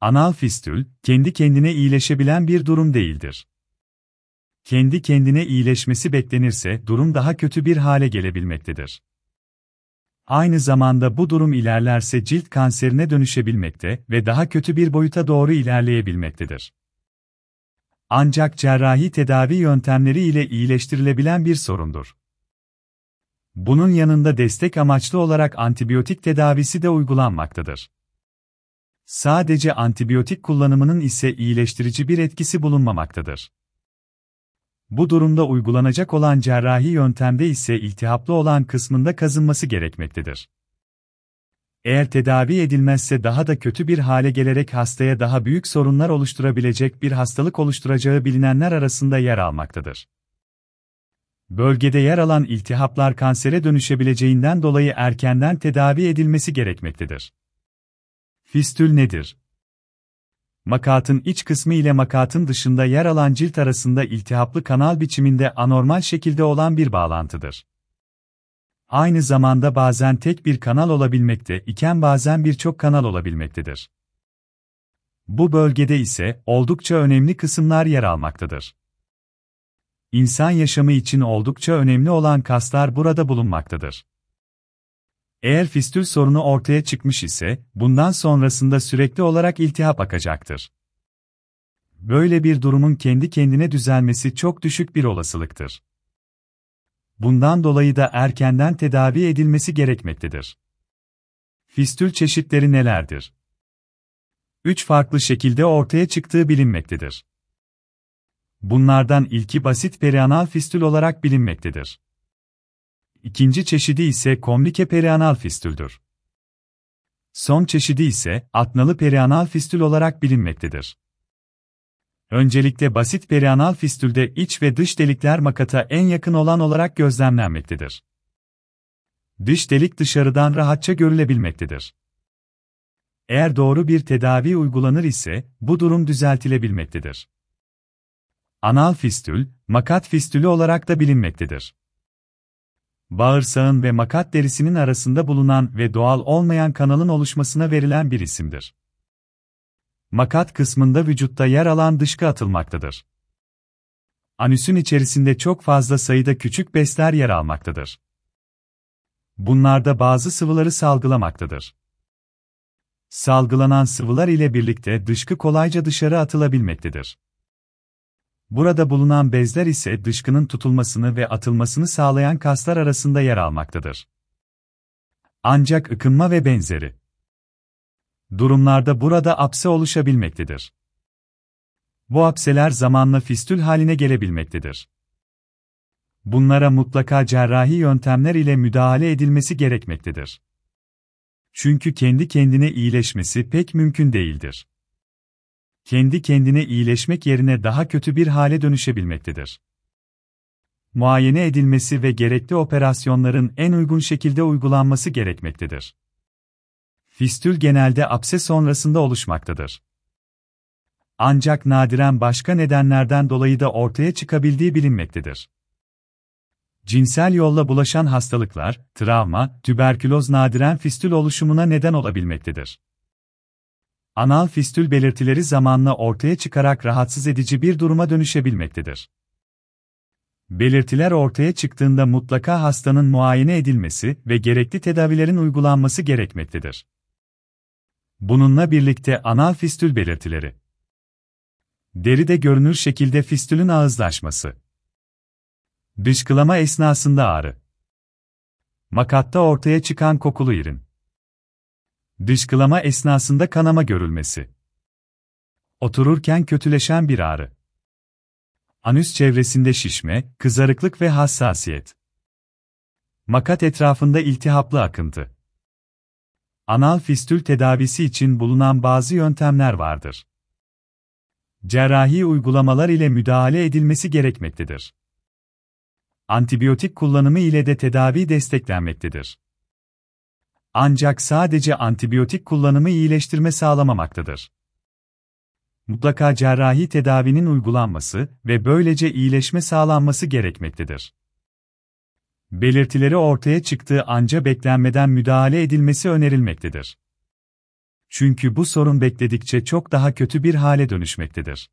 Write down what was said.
Anal fistül, kendi kendine iyileşebilen bir durum değildir. Kendi kendine iyileşmesi beklenirse durum daha kötü bir hale gelebilmektedir. Aynı zamanda bu durum ilerlerse cilt kanserine dönüşebilmekte ve daha kötü bir boyuta doğru ilerleyebilmektedir. Ancak cerrahi tedavi yöntemleri ile iyileştirilebilen bir sorundur. Bunun yanında destek amaçlı olarak antibiyotik tedavisi de uygulanmaktadır. Sadece antibiyotik kullanımının ise iyileştirici bir etkisi bulunmamaktadır. Bu durumda uygulanacak olan cerrahi yöntemde ise iltihaplı olan kısmında kazınması gerekmektedir. Eğer tedavi edilmezse daha da kötü bir hale gelerek hastaya daha büyük sorunlar oluşturabilecek bir hastalık oluşturacağı bilinenler arasında yer almaktadır. Bölgede yer alan iltihaplar kansere dönüşebileceğinden dolayı erkenden tedavi edilmesi gerekmektedir. Fistül nedir? Makatın iç kısmı ile makatın dışında yer alan cilt arasında iltihaplı kanal biçiminde anormal şekilde olan bir bağlantıdır. Aynı zamanda bazen tek bir kanal olabilmekte iken bazen birçok kanal olabilmektedir. Bu bölgede ise oldukça önemli kısımlar yer almaktadır. İnsan yaşamı için oldukça önemli olan kaslar burada bulunmaktadır. Eğer fistül sorunu ortaya çıkmış ise, bundan sonrasında sürekli olarak iltihap akacaktır. Böyle bir durumun kendi kendine düzelmesi çok düşük bir olasılıktır. Bundan dolayı da erkenden tedavi edilmesi gerekmektedir. Fistül çeşitleri nelerdir? Üç farklı şekilde ortaya çıktığı bilinmektedir. Bunlardan ilki basit perianal fistül olarak bilinmektedir. İkinci çeşidi ise komplike perianal fistüldür. Son çeşidi ise atnalı perianal fistül olarak bilinmektedir. Öncelikle basit perianal fistülde iç ve dış delikler makata en yakın olan olarak gözlemlenmektedir. Dış delik dışarıdan rahatça görülebilmektedir. Eğer doğru bir tedavi uygulanır ise bu durum düzeltilebilmektedir. Anal fistül, makat fistülü olarak da bilinmektedir. Bağırsağın ve makat derisinin arasında bulunan ve doğal olmayan kanalın oluşmasına verilen bir isimdir. Makat kısmında vücutta yer alan dışkı atılmaktadır. Anüsün içerisinde çok fazla sayıda küçük bezler yer almaktadır. Bunlarda bazı sıvıları salgılamaktadır. Salgılanan sıvılar ile birlikte dışkı kolayca dışarı atılabilmektedir. Burada bulunan bezler ise dışkının tutulmasını ve atılmasını sağlayan kaslar arasında yer almaktadır. Ancak ıkınma ve benzeri durumlarda burada apse oluşabilmektedir. Bu apseler zamanla fistül haline gelebilmektedir. Bunlara mutlaka cerrahi yöntemler ile müdahale edilmesi gerekmektedir. Çünkü kendi kendine iyileşmesi pek mümkün değildir kendi kendine iyileşmek yerine daha kötü bir hale dönüşebilmektedir. Muayene edilmesi ve gerekli operasyonların en uygun şekilde uygulanması gerekmektedir. Fistül genelde apse sonrasında oluşmaktadır. Ancak nadiren başka nedenlerden dolayı da ortaya çıkabildiği bilinmektedir. Cinsel yolla bulaşan hastalıklar, travma, tüberküloz nadiren fistül oluşumuna neden olabilmektedir. Anal fistül belirtileri zamanla ortaya çıkarak rahatsız edici bir duruma dönüşebilmektedir. Belirtiler ortaya çıktığında mutlaka hastanın muayene edilmesi ve gerekli tedavilerin uygulanması gerekmektedir. Bununla birlikte anal fistül belirtileri Deride görünür şekilde fistülün ağızlaşması. Dışkılama esnasında ağrı. Makatta ortaya çıkan kokulu irin. Dışkılama esnasında kanama görülmesi. Otururken kötüleşen bir ağrı. Anüs çevresinde şişme, kızarıklık ve hassasiyet. Makat etrafında iltihaplı akıntı. Anal fistül tedavisi için bulunan bazı yöntemler vardır. Cerrahi uygulamalar ile müdahale edilmesi gerekmektedir. Antibiyotik kullanımı ile de tedavi desteklenmektedir. Ancak sadece antibiyotik kullanımı iyileştirme sağlamamaktadır. Mutlaka cerrahi tedavinin uygulanması ve böylece iyileşme sağlanması gerekmektedir. Belirtileri ortaya çıktığı anca beklenmeden müdahale edilmesi önerilmektedir. Çünkü bu sorun bekledikçe çok daha kötü bir hale dönüşmektedir.